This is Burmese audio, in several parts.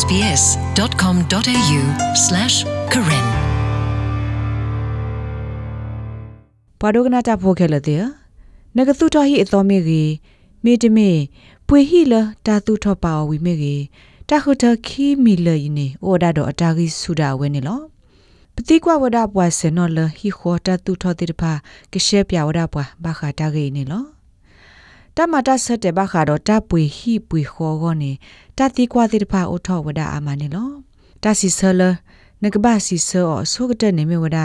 sbs.com.au/karen ဘာဒိုကနာတာဖိုခဲလတဲ့နဂသုတော်ဟိအတော်မေကြီးမေတမေပွေဟိလတာသူထောပါဝီမေကြီးတခုတခီမီလယနေဩဒါတော့အတာကြီးဆူတာဝဲနေလောပတိကွာဝဒပွားစနော်လဟိခေါ်တာသူထောတိတဖာကရှဲပြဝဒပွားဘာခါတာကြီးနေလော တမတာဆက်တဲ့ဘာခါတော့တပွေဟိပွေခေါ်ကောနေတတိကွာတိတဖာအိုထောဝဒအာမနေလောတစီဆလနကဘာစီဆောဆုကတဲ့နေမြဝဒ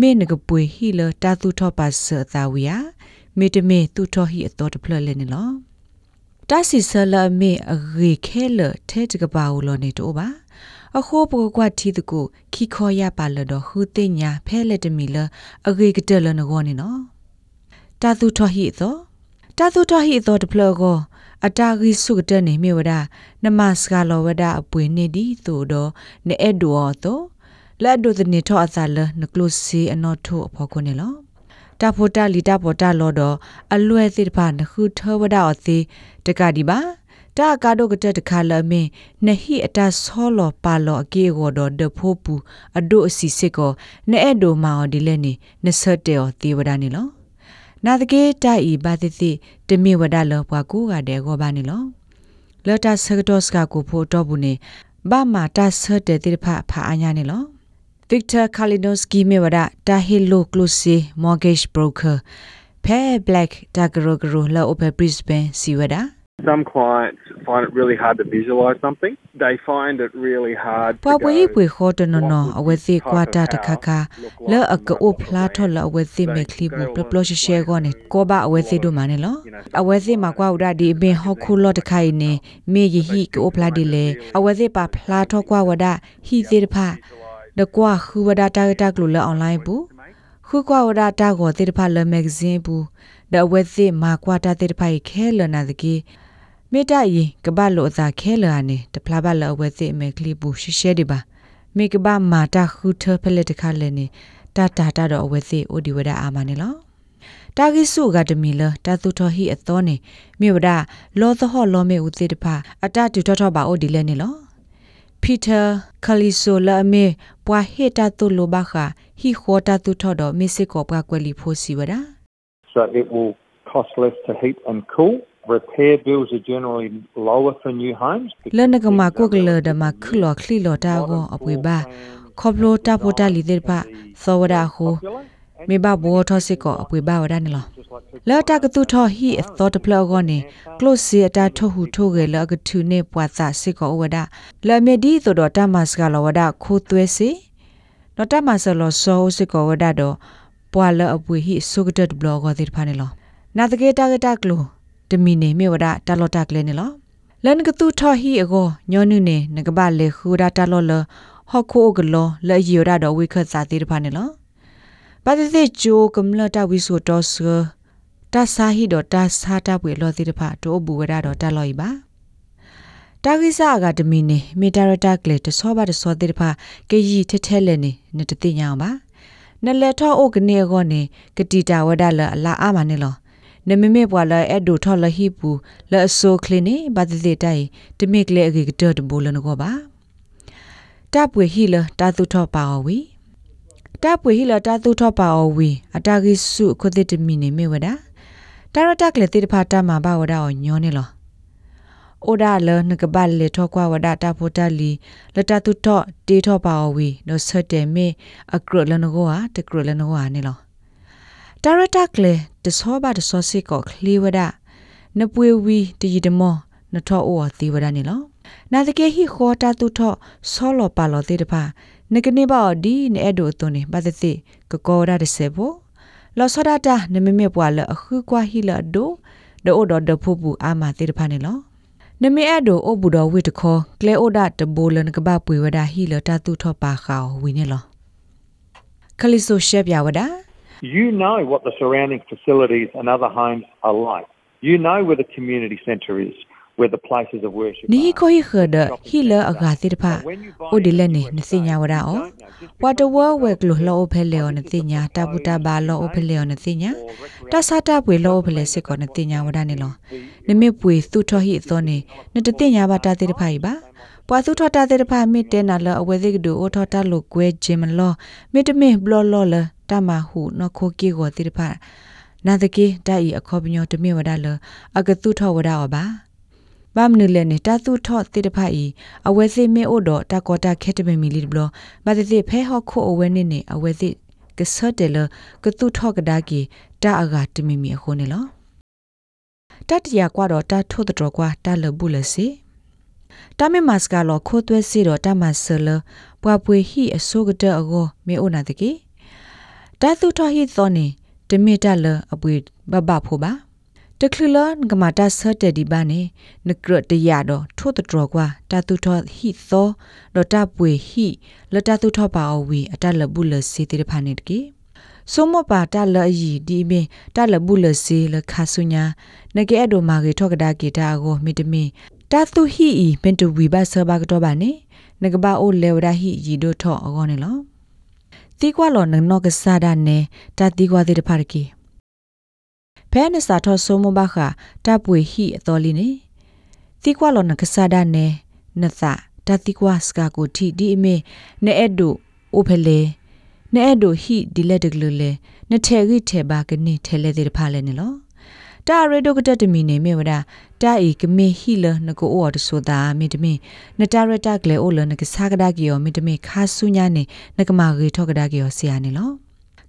မေနကပွေဟီလတာသူထောပါဆသာဝီယာမေတမေသူထောဟီအတော်တဖလလဲနေလောတစီဆလမေအရေခဲလထဲတကပါဦးလောနေတော့ပါအခုပကွာတီတကိုခီခေါ်ရပါလတော့ဟူတင်ညာဖဲလက်တမီလအရေကတဲ့လနကောနေနော်တာသူထောဟီသောတာ သူထောဟီသောတဖလကောအတာဂီစုကတဲ့နေမြေဝဒနမစကလောဝဒအပွေနေဒီသို့တော့နေအဲ့ဒူအောသောလက်ဒိုသနေထောအသလနကလုစီအနော်ထိုအဖို့ကိုနေလောတာဖိုတာလီတာပေါ်တာလောတော့အလွယ်စစ်တပါနခုထဝဒအသေးတကဒီပါတာကာဒိုကတဲ့တခါလမင်းနဟိအတဆောလောပါလောအကေကိုတော့ဒဖိုးပူအဒိုအစီစစ်ကိုနဲအဲ့ဒိုမာဒီလဲနေနဆတ်တေော်သေဝဒနေလော နာတကေတိုင်ဤဘာတိတိတမိဝဒလောပွားကိုကတဲ့ကောပါနေလောလတာဆကတော့စကကိုဖို့တော့ဘူးနေဘာမာတာဆတ်တဲ့တိဖဖာအညာနေလော Victor Kalinowski mewada Tahilo Close Mortgage Broker Pay Black Dagrogro la Ope Brisbane siwada Some clients find it really hard to visualize something. They find it really hard to Pwa go, pwe pwe kho to no no what would awe this thi type kwa of ta ta kha house kha look le like ak in o the phla tho la awe thi me kli bu plo plo she she go ne ko ba awe thi do ma ne lo awe thi ma kwa uda di be ho khu lo ta khai ne me yi hi ko o phla di le awe thi pa phla tho kwa wada hi thi de pha de kwa khu wada ta ta klo le online bu ခုကွာဝဒတာကိုတေတဖလမဂဇင်းဘူးဒဝဲသိမာကွာတာတေတဖိုင်ခဲလနာတကီ မေတ္တယကဘလောသာခဲလအနေတဖလာဘလအဝဲသိမေကလီဘူးရှရှဲဒီပါမေကဘမာတာခုထဖလက်တခါလဲနေတာတာတာတော့အဝဲသိအိုဒီဝဒအာမနေလောတာဂိစုကတမီလတာသူတော်ဟိအတော်နေမြေဝဒလောသဟောလောမေဦးတေတဖအတတူထောထောပါအိုဒီလဲနေလော Peter Kalisola me pwa heta to lobakha hi khota tu thodo misiko pwa kweli phosi wada so it will cost less to heat and cool. Repair bills are generally lower for new homes. lanagama kokle da ma khlo khli lo ta go apwe ba khoblo ta pota li de ba sawada ho me ba bo tho sik ko apwe ba wada ne lo la ta ka tu tho hi tho de plo go ne close si ata tho hu tho ge la ga thu ne pwa sa sik ko wada la me di to do ta mas ga lo wada kho twe si no ta mas lo so sik ko wada do pwa la apwe hi so ga de blog go de pha ne lo na ta ge ta ge ta klo တ မီနေမြေဝဒတာလော့တာကလေးနေလောလန်ကတူထော်ဟီအကိုညောနုနေငကပလေခူဒါတာလော့လဟခိုကလောလဲယီရတော့ဝိခတ်စာတိတဖာနေလောပါတိတိဂျိုကမလတာဝိဆိုတော့ဆတာစာဟီတော့တာစာတာပွေလောတိတဖာတို့ဘူဝဒတော့တာလော်ဤပါတာဂိစာကတမီနေမီတာရတာကလေတဆောပါတဆောတိတဖာကေယီထထဲလဲနေနတတိညာပါနလေထောအိုကနေကောနေကတိတာဝဒလအလာအာမနေလော နမမေပွာလာအဲ့ဒိုထော်လဟီပူလဲအဆိုကလင်းနေဘာတိတိတိုင်တမိကလေအကေကတတဘိုလနကောပါတပ်ပွေဟီလတာသူထော်ပါဝီတပ်ပွေဟီလတာသူထော်ပါဝီအတာဂိစုခုတိတမီနေမေဝဒတာရတက်လေတိတဖာတမဘာဝဒအောညောနေလောအိုဒါလနကဘလေထောကွာဝဒတာဖိုတလီလတတုထောတေထောပါဝီနောဆတ်တေမေအကရလနကောဟာတကရလနကောဟာနေလော တာရတက်လေတဆောပါတဆောစစ်ကောခလီဝဒနပွေဝီတည်တမောနထောအောသီဝဒနေလောနာတကေဟိခောတာတုထောဆောလောပါလောတေတဖာနကနေပါဒီနေအဒိုတုန်နေပါတတိကကောရတဲ့ဆေဘောလောဆဒတာနမမေပွာလအခုကွာဟီလာဒိုဒိုဒဒဖူပူအာမတေတဖာနေလောနမေအဒိုအဘူတော်ဝိတခောကလေအိုဒတဘိုလနကပပွေဝဒဟီလတာတုထောပါခါဝီနေလောခလီဆိုရှက်ပြဝဒါ You know what the surrounding facilities and other homes are like. You know where the community centre is, where the places of worship ni are. ko hi khada hi la aga tir pha o de le ni ni sinya wada o what the world we glo lo o phele o ni sinya ta bu ta ba lo o phele o ni sinya ta sa ta pwe lo o phele sit ko ni sinya wada ni lo ni me pwe su tho hi so ni ni de tinya ba ta tir pha hi ba ပွာသူထတာတဲ့ဖာမိတဲနာလအဝဲစိကဒူအိုထတာလိုကွဲဂျင်မလောမိတမေဘလောလောလ တမဟုနခိုကေကိုတိတဖာနာတကေတိုင်အခေါ်ပညောတမေဝဒါလအကသူထဝဒါအပါဘာမနုလဲနေတာသူထော့တိတဖာဤအဝဲစိမေအိုတော့တကောတာခဲတမေမီလီဘလောဘာတိဖဲဟော့ခိုအဝဲနေနေအဝဲစိကဆတ်တယ်လကသူထော့ကဒါကီတာအဂတမီမီအခုနေလောတတရကွာတော့တာထို့တော်ကွာတာလဘူးလစီတမင်မတ်စကလောခိုးသွဲစီတော့တမဆလပွားပွေဟိအစိုးကတဲ့အကိုမေအိုနာတကေ တာသူထဟိသောနေတမေတလအပွေဘဘဖို့ပါတခလလန်ကမာတာဆတ်တဲ့ဒီပါနေနကရတရတော့ထို့တော်ကွာတာသူထဟိသောတော့တပွေဟိလတသူထပါအဝီအတလဘူးလစီတေဖာနေတကေဆိုမပါတလအီဒီမင်တလဘူးလစီလခါဆုညာနကေအဒိုမာကေထောက်ကဒါကေတာကိုမီတမီတာသူဟီဤပင်တူဝီဘဆဘာကတော့ပါနေနကဘာအိုလေဝဒါဟီရီဒိုထောအကောနေလော တီကွာလောနနောကစားဒနေတာတီကွာတဲ့တဖာကေဖဲနစာထောဆိုမဘခတပ်ပွေဟီအတော်လီနေတီကွာလောနကစားဒနေနသတာတီကွာစကာကိုတီဒီအမေနဲအဲ့ဒိုအိုဖလေနဲအဲ့ဒိုဟီဒီလက်တကလလေနထဲရီထဲဘာကနေထဲလေတဲ့တဖာလဲနေလော တာရေဒိုကတတမီနေမေဝဒတာဤကမေဟီလနကိုအော်တဆိုတာမေတမေနတာရတာကလေအိုလနကစားကဒါကီယောမေတမေခါဆုညာနေနကမာရီထောကဒါကီယောဆရာနေလော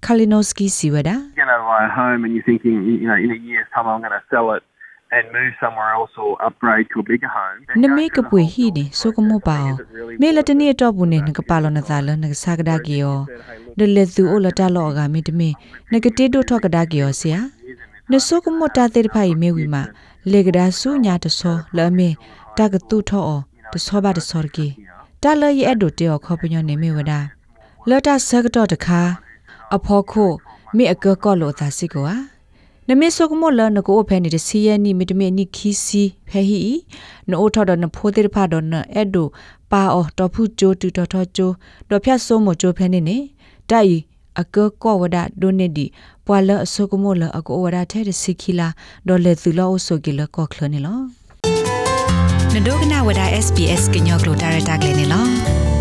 ကာလီနိုစကီစီဝဒါ You know, buy a home and you're thinking, you know, in a year's time I'm going to sell it and move somewhere else or upgrade to a bigger home. နမေကပွေဟီနေဆိုကမောပါမေလတနီတော့ဘူးနေနကပါလောနသာလနကစားကဒါကီယောဒလေသူအိုလတာလောကမေတမေနကတေတိုထောကဒါကီယောဆရာ နဆုကမောတာတေဖိုင်မေဝီမာလေကဒါဆုညာတဆောလမေတကတူထောတဆောပါတဆောကီတလရဲ့အဒိုတေခေါပညောနေမေဝဒါလတာဆကတော့တခါအဖောခိုမေအကကောလောသာစီကွာနမေဆုကမောလနကိုဖဲနေတဲ့စီယနီမီတမေနိခီစီဖဲဟီနိုထော်ဒနဖိုတေဖာဒနအဒိုပါအောတော်ဖူချိုတူတော်တော်ချိုတော်ဖြတ်ဆိုးမချိုဖဲနေနေတိုင် အကကောဝဒဒိုနေဒီပွာလအဆုကမောလအကောဝဒထဲစီခီလာဒေါ်လေသူလောအဆုကီလကောခလနေလောနဒိုကနာဝဒ SPS ကညောကလိုတာရတာကလေးနေလော